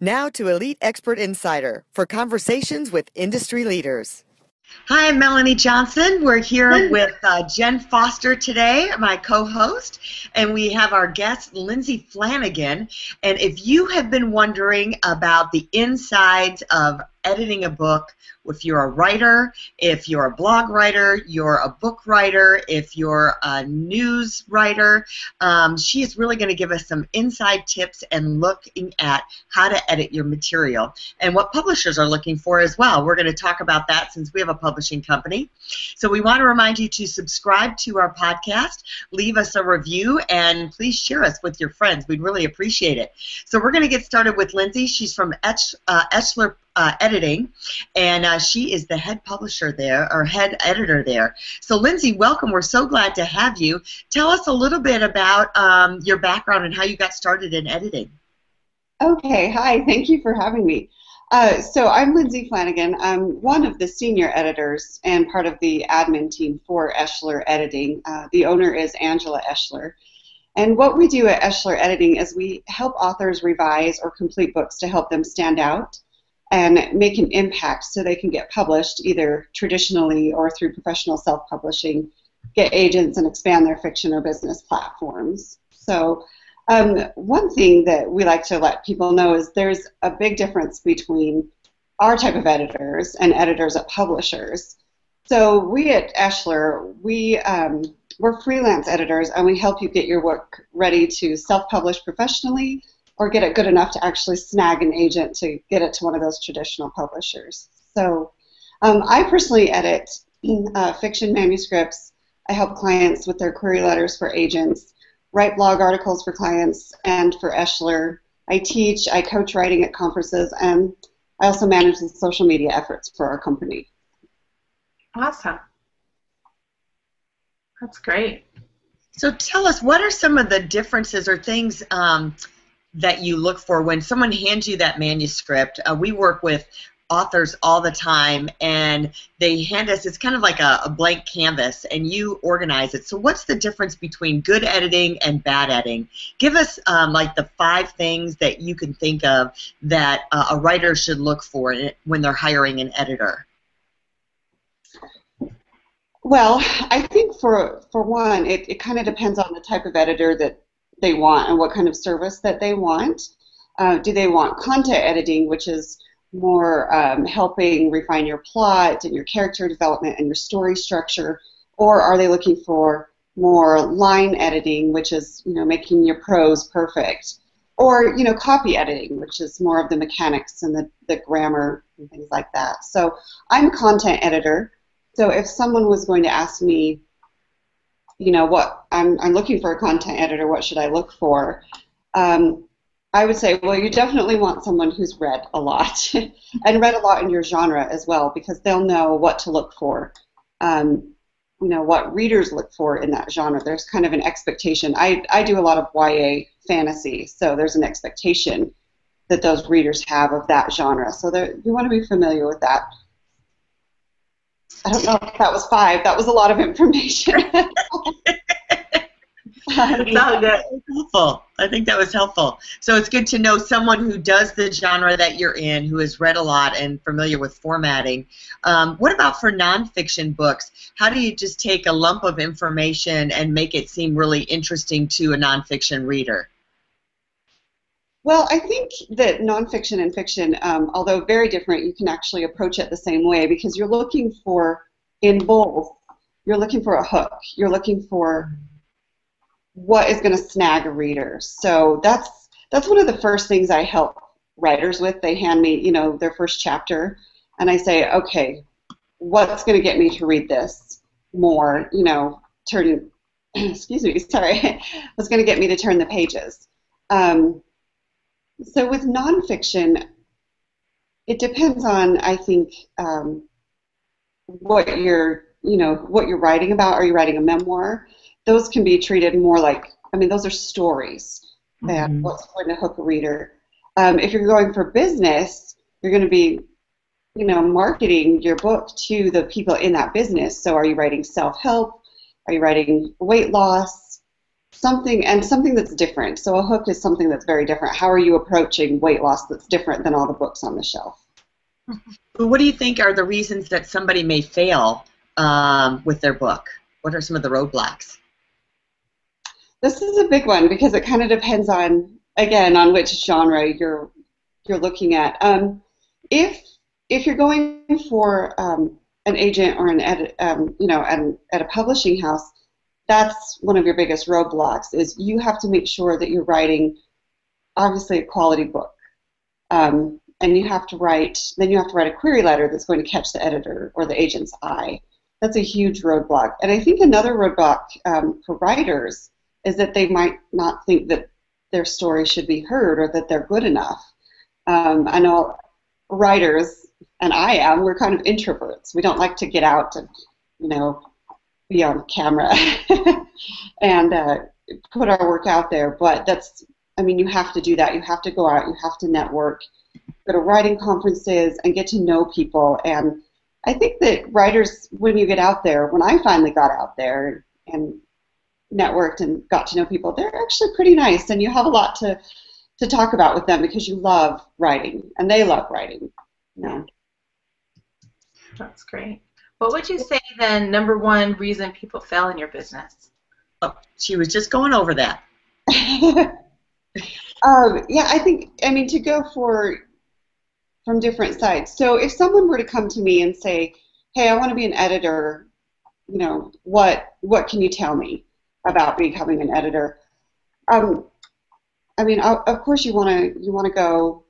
Now to Elite Expert Insider for conversations with industry leaders. Hi, I'm Melanie Johnson. We're here with uh, Jen Foster today, my co host, and we have our guest, Lindsay Flanagan. And if you have been wondering about the insides of editing a book, if you're a writer, if you're a blog writer, you're a book writer, if you're a news writer, um, she is really going to give us some inside tips and looking at how to edit your material and what publishers are looking for as well. We're going to talk about that since we have a publishing company. So we want to remind you to subscribe to our podcast, leave us a review, and please share us with your friends. We'd really appreciate it. So we're going to get started with Lindsay. She's from Etch, uh, Eschler uh, editing, and uh, she is the head publisher there, or head editor there. So, Lindsay, welcome. We're so glad to have you. Tell us a little bit about um, your background and how you got started in editing. Okay, hi. Thank you for having me. Uh, so I'm Lindsay Flanagan. I'm one of the senior editors and part of the admin team for Eschler Editing. Uh, the owner is Angela Eschler. And what we do at Eschler Editing is we help authors revise or complete books to help them stand out and make an impact so they can get published either traditionally or through professional self-publishing, get agents and expand their fiction or business platforms. So um, one thing that we like to let people know is there's a big difference between our type of editors and editors at publishers. So we at Eschler, we um, we're freelance editors and we help you get your work ready to self-publish professionally or get it good enough to actually snag an agent to get it to one of those traditional publishers. So um, I personally edit uh, fiction manuscripts. I help clients with their query letters for agents, write blog articles for clients and for Eschler. I teach, I coach writing at conferences, and I also manage the social media efforts for our company. Awesome. That's great. So tell us, what are some of the differences or things um, that you look for. When someone hands you that manuscript. Uh, we work with authors all the time and they hand us it's kind of like a, a, blank canvas and you organize it. So what's the difference between good editing and bad editing? Give us um, like the five things that you can think of that uh, a writer should look for when they're hiring an editor. Well i think for for one it, it kind of depends on the type of editor that they want and what kind of service that they want. Uh, do they want content editing, which is more um, helping refine your plot and your character development and your story structure, or are they looking for more line editing, which is you know making your prose perfect, or you know copy editing, which is more of the mechanics and the, the grammar and things like that. So I'm a content editor. So if someone was going to ask me you know, what I'm, I'm looking for a content editor, what should I look for? Um, I would say, well, you definitely want someone who's read a lot and read a lot in your genre as well because they'll know what to look for. Um, you know, what readers look for in that genre. There's kind of an expectation. I, I do a lot of YA fantasy, so there's an expectation that those readers have of that genre. So you want to be familiar with that. I don't know if that was five. That was a lot of information. no, that was helpful. I think that was helpful. So it's good to know someone who does the genre that you're in, who has read a lot and familiar with formatting. Um, what about for nonfiction books? How do you just take a lump of information and make it seem really interesting to a nonfiction reader? Well, I think that nonfiction and fiction, um, although very different, you can actually approach it the same way because you're looking for, in both, you're looking for a hook. You're looking for what is going to snag a reader. So that's that's one of the first things I help writers with. They hand me, you know, their first chapter, and I say, okay, what's going to get me to read this more? You know, turning, excuse me, sorry, what's going to get me to turn the pages? Um, so with nonfiction, it depends on, I think, um, what you're, you know, what you're writing about. Are you writing a memoir? Those can be treated more like, I mean, those are stories. And Mhm. what's going to hook a reader. Um, if you're going for business, you're going to be, you know, marketing your book to the people in that business. So, are you writing self-help? Are you writing weight loss? Something and something that's different. So, a hook is something that's very different. How are you approaching weight loss that's different than all the books on the shelf? What do you think are the reasons that somebody may fail um, with their book? What are some of the roadblocks? This is a big one because it kind of depends on again on which genre you're you're looking at. Um, if if you're going for um, an agent or an edit, um, you know, an, at a publishing house, that's one of your biggest roadblocks. Is you have to make sure that you're writing obviously a quality book, um, and you have to write. Then you have to write a query letter that's going to catch the editor or the agent's eye. That's a huge roadblock. And I think another roadblock um, for writers is that they might not think that their story should be heard or that they're good enough. Um, I know writers, and I am, we're kind of introverts. We don't like to get out and, you know, be on camera and uh, put our work out there. But that's, I mean, you have to do that. You have to go out, you have to network, go to writing conferences, and get to know people. And I think that writers, when you get out there, when I finally got out there and networked and got to know people, they're actually pretty nice, and you have a lot to to talk about with them because you love writing and they love writing. You know. That's great. What would you say then, number one reason people fail in your business? Oh, she was just going over that. um, yeah, I think I mean to go for from different sides. So if someone were to come to me and say, "Hey, I want to be an editor," you know, what what can you tell me about becoming an editor? Um, I mean, of course you want to you want to go.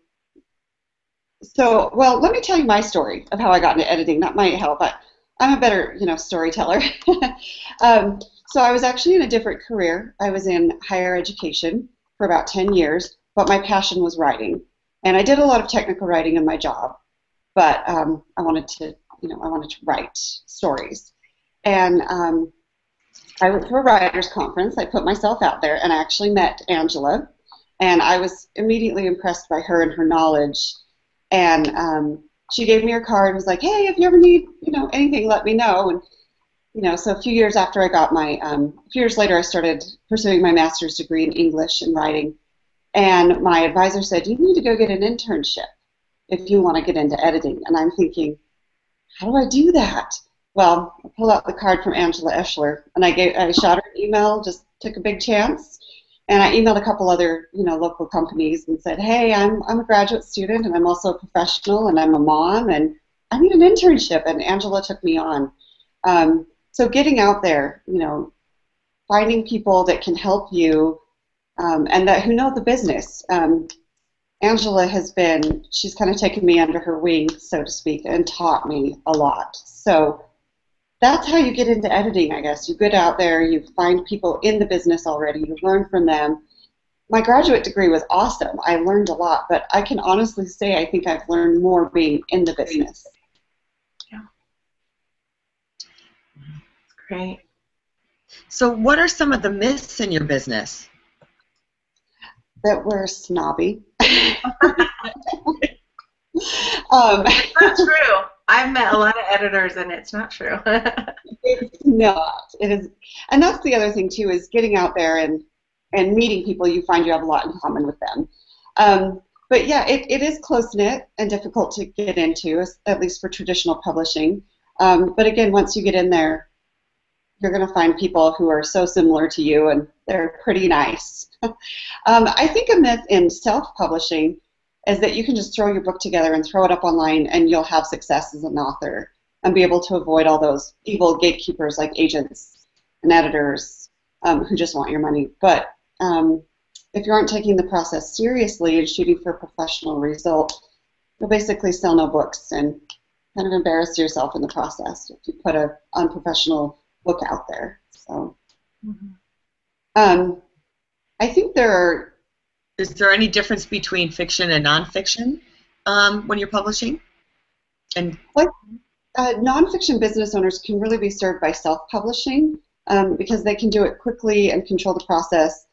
So, well, let me tell you my story of how I got into editing. That might help. I, I'm a better, you know, storyteller. um, so I was actually in a different career. I was in higher education for about 10 years, but my passion was writing. And I did a lot of technical writing in my job, but um, I wanted to, you know, I wanted to write stories. And um, I went to a writers conference. I put myself out there, and I actually met Angela, and I was immediately impressed by her and her knowledge. And um, she gave me her card. And was like, "Hey, if you ever need, you know, anything, let me know." And you know, so a few years after I got my, um, a few years later, I started pursuing my master's degree in English and writing. And my advisor said, "You need to go get an internship if you want to get into editing." And I'm thinking, "How do I do that?" Well, I pulled out the card from Angela Eschler, and I gave, I shot her an email, just took a big chance, and I emailed a couple other, you know, local companies and said, "Hey, I'm I'm a graduate student, and I'm also a professional, and I'm a mom, and I need an internship." And Angela took me on. Um, so getting out there, you know, finding people that can help you um, and that who know the business. Um, Angela has been, she's kind of taken me under her wing, so to speak, and taught me a lot. So that's how you get into editing, I guess. You get out there, you find people in the business already, you learn from them. My graduate degree was awesome. I learned a lot, but I can honestly say I think I've learned more being in the business. Great. So, what are some of the myths in your business? That we're snobby. um, Not true. I've met a lot of editors, and it's not true. It's not. It is, and that's the other thing too is getting out there and and meeting people. You find you have a lot in common with them. Um, but yeah, it, it is close knit and difficult to get into, at least for traditional publishing. Um, but again, once you get in there, you're going to find people who are so similar to you, and they're pretty nice. um, I think a myth in self-publishing is that you can just throw your book together and throw it up online, and you'll have success as an author and be able to avoid all those evil gatekeepers like agents and editors um, who just want your money. But um, if you aren't taking the process seriously and shooting for a professional result, you'll basically sell no books and kind of embarrass yourself in the process if you put a unprofessional book out there. So um, I think there are Is there any difference between fiction and nonfiction um, when you're publishing? And uh, nonfiction business owners can really be served by self-publishing um, because they can do it quickly and control the process,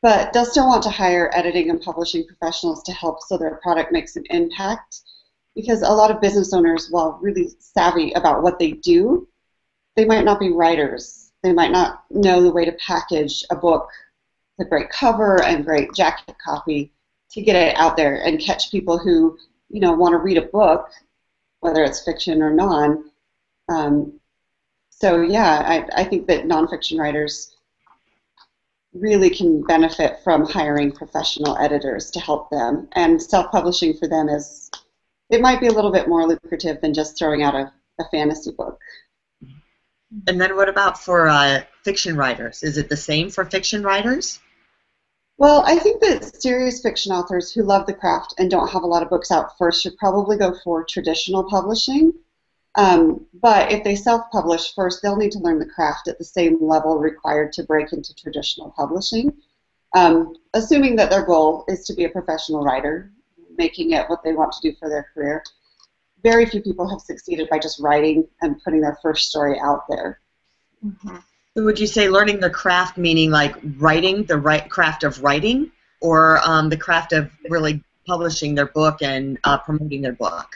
but they'll still want to hire editing and publishing professionals to help so their product makes an impact. Because a lot of business owners, while really savvy about what they do, they might not be writers. They might not know the way to package a book a great cover and great jacket copy to get it out there and catch people who, you know, want to read a book, whether it's fiction or non. Um, so yeah, I, I think that nonfiction writers really can benefit from hiring professional editors to help them. And self-publishing for them is, it might be a little bit more lucrative than just throwing out a, a fantasy book. And then what about for uh, fiction writers? Is it the same for fiction writers? Well, I think that serious fiction authors who love the craft and don't have a lot of books out first should probably go for traditional publishing. Um, but if they self-publish first, they'll need to learn the craft at the same level required to break into traditional publishing. Um, assuming that their goal is to be a professional writer, making it what they want to do for their career. Very few people have succeeded by just writing and putting their first story out there. Mm-hmm. Would you say learning the craft meaning like writing, the right craft of writing, or um, the craft of really publishing their book and uh, promoting their book?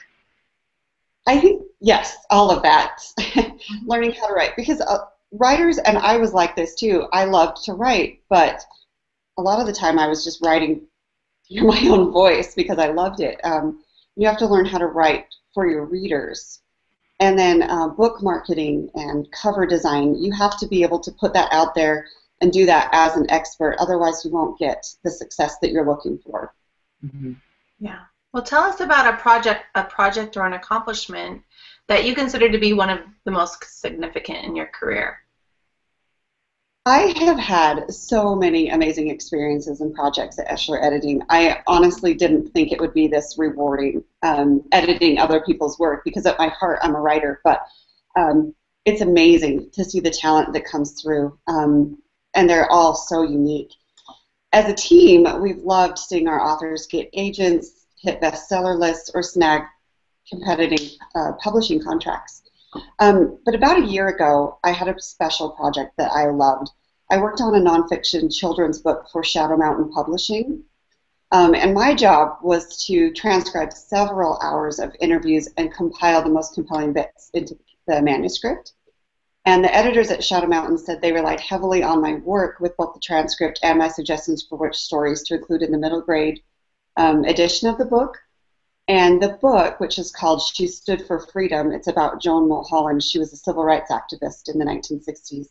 I think yes, all of that. Learning how to write because uh, writers and I was like this too. I loved to write, but a lot of the time I was just writing through my own voice because I loved it. Um, you have to learn how to write for your readers. And then uh, book marketing and cover design, you have to be able to put that out there and do that as an expert. Otherwise, you won't get the success that you're looking for. Mm-hmm. Yeah. Well, tell us about a project, a project or an accomplishment that you consider to be one of the most significant in your career. I have had so many amazing experiences and projects at Eschler Editing. I honestly didn't think it would be this rewarding, um, editing other people's work, because at my heart I'm a writer, but um, it's amazing to see the talent that comes through, um, and they're all so unique. As a team, we've loved seeing our authors get agents, hit bestseller lists or snag competitive uh, publishing contracts. Um, but about a year ago, I had a special project that I loved. I worked on a nonfiction children's book for Shadow Mountain Publishing. Um, and my job was to transcribe several hours of interviews and compile the most compelling bits into the manuscript. And the editors at Shadow Mountain said they relied heavily on my work with both the transcript and my suggestions for which stories to include in the middle grade um, edition of the book. And the book, which is called She Stood for Freedom, it's about Joan Mulholland. She was a civil rights activist in the 1960s.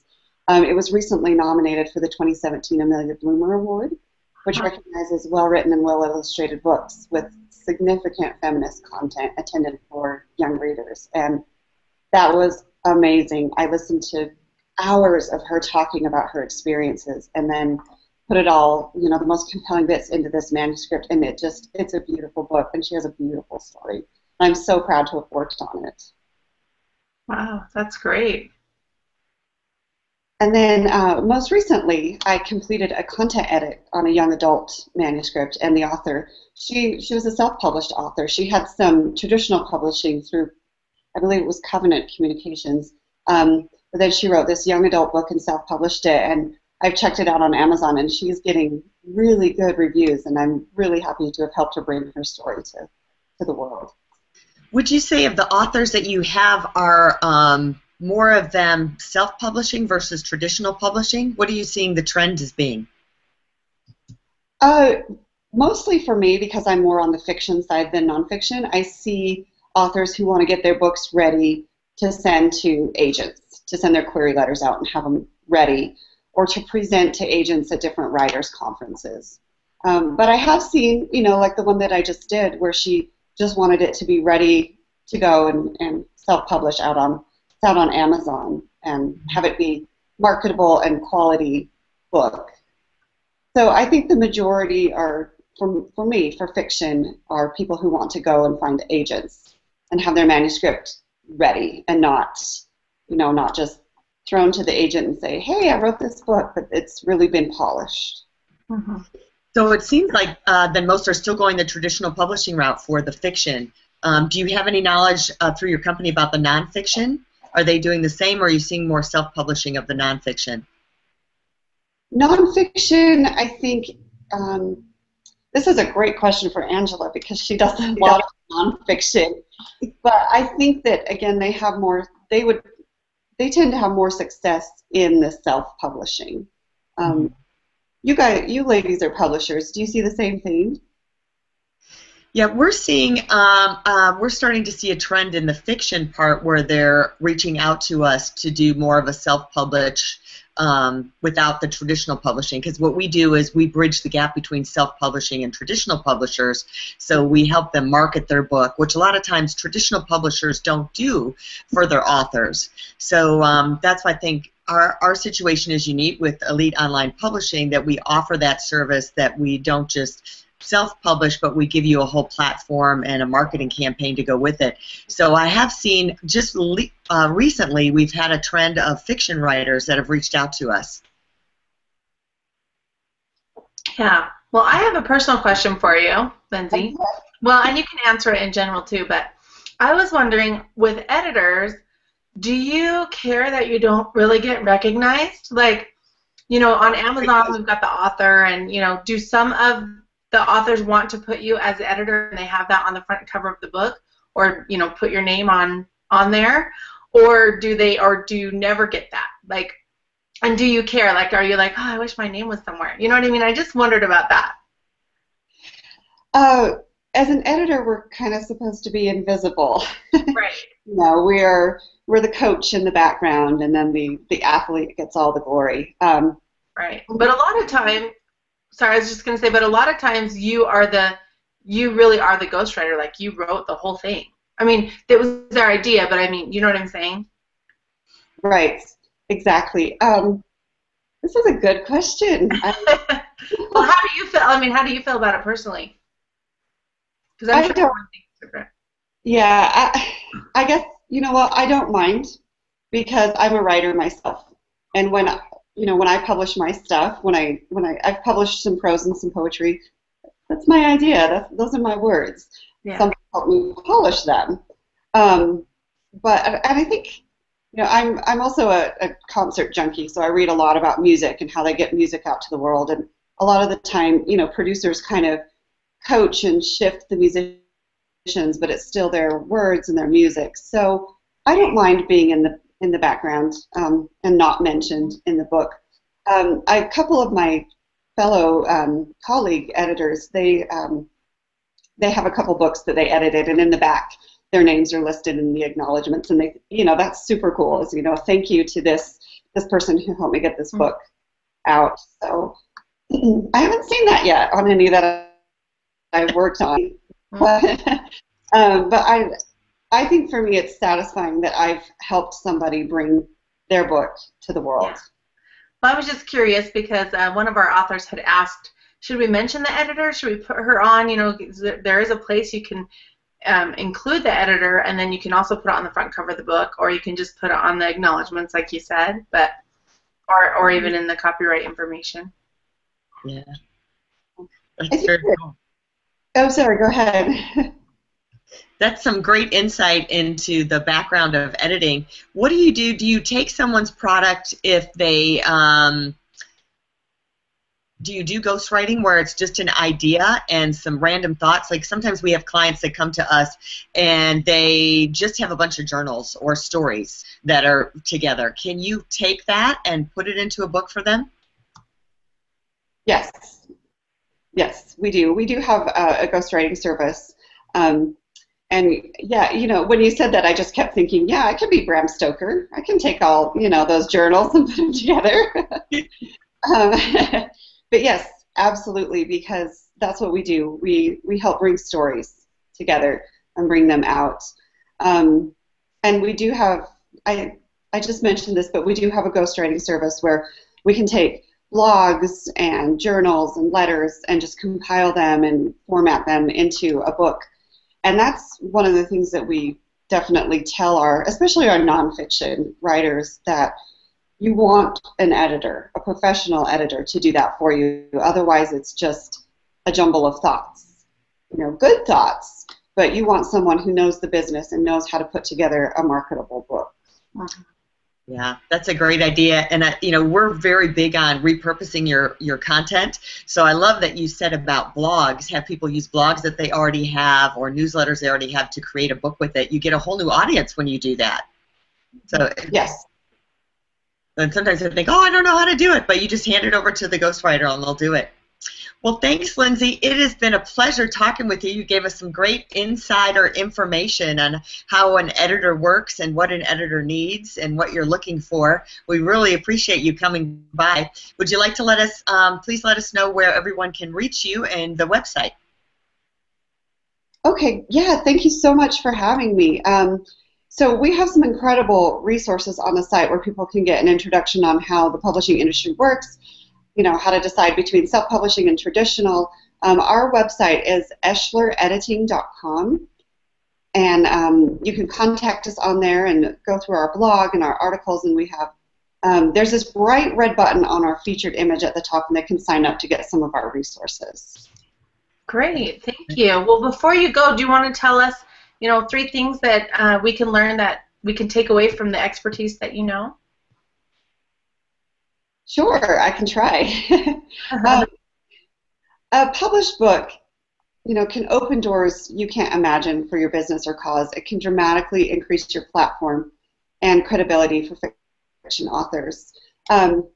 Um, it was recently nominated for the 2017 Amelia Bloomer Award, which recognizes well written and well illustrated books with significant feminist content intended for young readers. And that was amazing. I listened to hours of her talking about her experiences and then put it all, you know, the most compelling bits into this manuscript, and it just, it's a beautiful book, and she has a beautiful story. I'm so proud to have worked on it. Wow, that's great. And then uh, most recently, I completed a content edit on a young adult manuscript, and the author, she, she was a self-published author. She had some traditional publishing through, I believe it was Covenant Communications, um, but then she wrote this young adult book and self-published it, and I've checked it out on Amazon, and she's getting really good reviews, and I'm really happy to have helped her bring her story to, to the world. Would you say of the authors that you have are um, more of them self-publishing versus traditional publishing? What are you seeing the trend as being? Uh, mostly for me, because I'm more on the fiction side than nonfiction, I see authors who want to get their books ready to send to agents, to send their query letters out and have them ready or to present to agents at different writers' conferences. Um, but I have seen, you know, like the one that I just did, where she just wanted it to be ready to go and, and self-publish out on out on Amazon and have it be marketable and quality book. So I think the majority are, for, for me, for fiction, are people who want to go and find agents and have their manuscript ready and not, you know, not just thrown to the agent and say, "Hey, I wrote this book, but it's really been polished." Mm-hmm. So it seems like uh, then most are still going the traditional publishing route for the fiction. Um, do you have any knowledge uh, through your company about the nonfiction? Are they doing the same, or are you seeing more self-publishing of the nonfiction? Nonfiction, I think. Um, this is a great question for Angela because she does a lot of nonfiction. But I think that again, they have more. They would. They tend to have more success in the self-publishing. Um, mm-hmm. You guys, you ladies are publishers. Do you see the same thing? Yeah, we're seeing, um, uh, we're starting to see a trend in the fiction part where they're reaching out to us to do more of a self-publish um, without the traditional publishing. Because what we do is we bridge the gap between self-publishing and traditional publishers. So we help them market their book, which a lot of times traditional publishers don't do for their authors. So um, that's why I think our, our situation is unique with Elite Online Publishing that we offer that service that we don't just self-publish, but we give you a whole platform and a marketing campaign to go with it. So I have seen just uh, recently we've had a trend of fiction writers that have reached out to us. Yeah. Well, I have a personal question for you, Lindsay. Well, and you can answer it in general too, but I was wondering with editors, do you care that you don't really get recognized? Like, you know, on Amazon we've got the author and, you know, do some of the authors want to put you as the editor and they have that on the front cover of the book or you know put your name on on there? Or do they or do you never get that? Like and do you care? Like are you like oh i wish my name was somewhere. You know what i mean? I just wondered about that. Uh, as an editor we're kind of supposed to be invisible. Right. You know we're we're the coach in the background and then the the athlete gets all the glory. Um, right. But a lot of time sorry, I was just gonna say, but a lot of times you are the, you really are the ghostwriter. Like you wrote the whole thing. I mean, that was their idea, but I mean, you know what I'm saying? Right. Exactly. Um, this is a good question. well, how do you feel? I mean, how do you feel about it personally? Because I'm I sure don't, different. Yeah, I, I guess you know what? I don't mind because I'm a writer myself, and when you know, when I publish my stuff, when I when I I've published some prose and some poetry, that's my idea. That's, those are my words. Yeah. Some help me polish them. Um, but and I think you know I'm I'm also a, a concert junkie, so I read a lot about music and how they get music out to the world. And a lot of the time, you know, producers kind of coach and shift the musicians, but it's still their words and their music. So I don't mind being in the in the background um, and not mentioned in the book. Um, a couple of my fellow um, colleague editors, they um, they have a couple books that they edited, and in the back, their names are listed in the acknowledgments, and they, you know, that's super cool. Is you know, thank you to this this person who helped me get this mm-hmm. book out. So I haven't seen that yet on any that I've worked on, mm-hmm. but, um, but I I think for me it's satisfying that I've helped somebody bring their book to the world. Yeah. Well, I was just curious because uh, one of our authors had asked, should we mention the editor? Should we put her on? You know, there is a place you can um, include the editor, and then you can also put it on the front cover of the book, or you can just put it on the acknowledgments, like you said, but or or even in the copyright information. Yeah. That's very cool. Oh, sorry. Go ahead. that's some great insight into the background of editing. What do you do? Do you take someone's product if they um, do you do ghostwriting where it's just an idea and some random thoughts? Like sometimes we have clients that come to us and they just have a bunch of journals or stories that are together. Can you take that and put it into a book for them? Yes. Yes, we do. We do have a, a ghostwriting service. Um, and yeah, you know, when you said that, I just kept thinking, yeah, I could be Bram Stoker. I can take all, you know, those journals and put them together. um, but yes, absolutely, because that's what we do. We we help bring stories together and bring them out. Um, and we do have, I I just mentioned this, but we do have a ghostwriting service where we can take blogs and journals and letters and just compile them and format them into a book and that's one of the things that we definitely tell our, especially our nonfiction writers, that you want an editor, a professional editor, to do that for you. Otherwise, it's just a jumble of thoughts. You know, good thoughts, but you want someone who knows the business and knows how to put together a marketable book. Yeah, that's a great idea, and uh, you know we're very big on repurposing your your content. So I love that you said about blogs. Have people use blogs that they already have or newsletters they already have to create a book with it. You get a whole new audience when you do that. So yes. And sometimes I think, oh, I don't know how to do it, but you just hand it over to the ghostwriter and they'll do it. Well, thanks, Lindsay. It has been a pleasure talking with you. You gave us some great insider information on how an editor works and what an editor needs and what you're looking for. We really appreciate you coming by. Would you like to let us, um, please let us know where everyone can reach you and the website? Okay, yeah, thank you so much for having me. Um, so we have some incredible resources on the site where people can get an introduction on how the publishing industry works you know, how to decide between self-publishing and traditional, um, our website is eschlerediting.com. And um, you can contact us on there and go through our blog and our articles. And we have, um, there's this bright red button on our featured image at the top, and they can sign up to get some of our resources. Great, thank you. Well, before you go, do you want to tell us, you know, three things that uh, we can learn that we can take away from the expertise that you know? Sure, I can try. um, a published book, you know, can open doors you can't imagine for your business or cause. It can dramatically increase your platform and credibility for fiction authors. Um,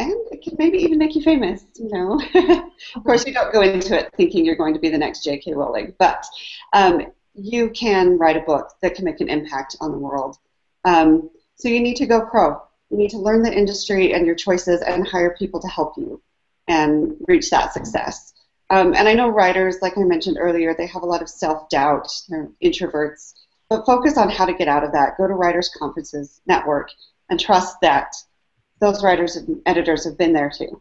and it can maybe even make you famous, you know. of course, you don't go into it thinking you're going to be the next J.K. Rowling, but um, you can write a book that can make an impact on the world. Um, so you need to go pro. You need to learn the industry and your choices and hire people to help you and reach that success. Um, and I know writers, like I mentioned earlier, they have a lot of self doubt, they're introverts, but focus on how to get out of that. Go to writers' conferences, network, and trust that those writers and editors have been there too.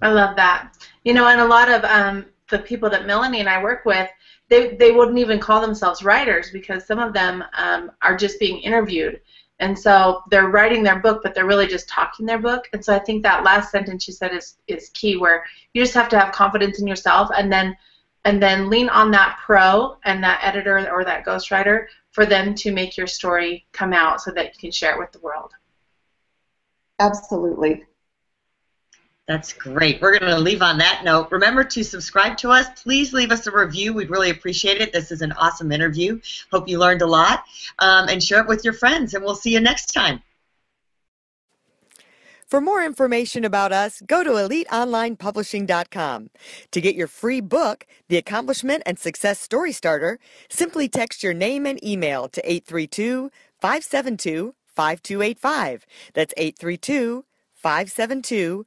I love that. You know, and a lot of um, the people that Melanie and I work with, they, they wouldn't even call themselves writers because some of them um, are just being interviewed. And so they're writing their book, but they're really just talking their book. And so I think that last sentence you said is, is key, where you just have to have confidence in yourself, and then and then lean on that pro and that editor or that ghostwriter for them to make your story come out so that you can share it with the world. Absolutely. That's great. We're going to leave on that note. Remember to subscribe to us. Please leave us a review. We'd really appreciate it. This is an awesome interview. Hope you learned a lot. Um, and share it with your friends. And we'll see you next time. For more information about us, go to eliteonlinepublishing.com. To get your free book, The Accomplishment and Success Story Starter, simply text your name and email to 832 572 5285. That's 832 572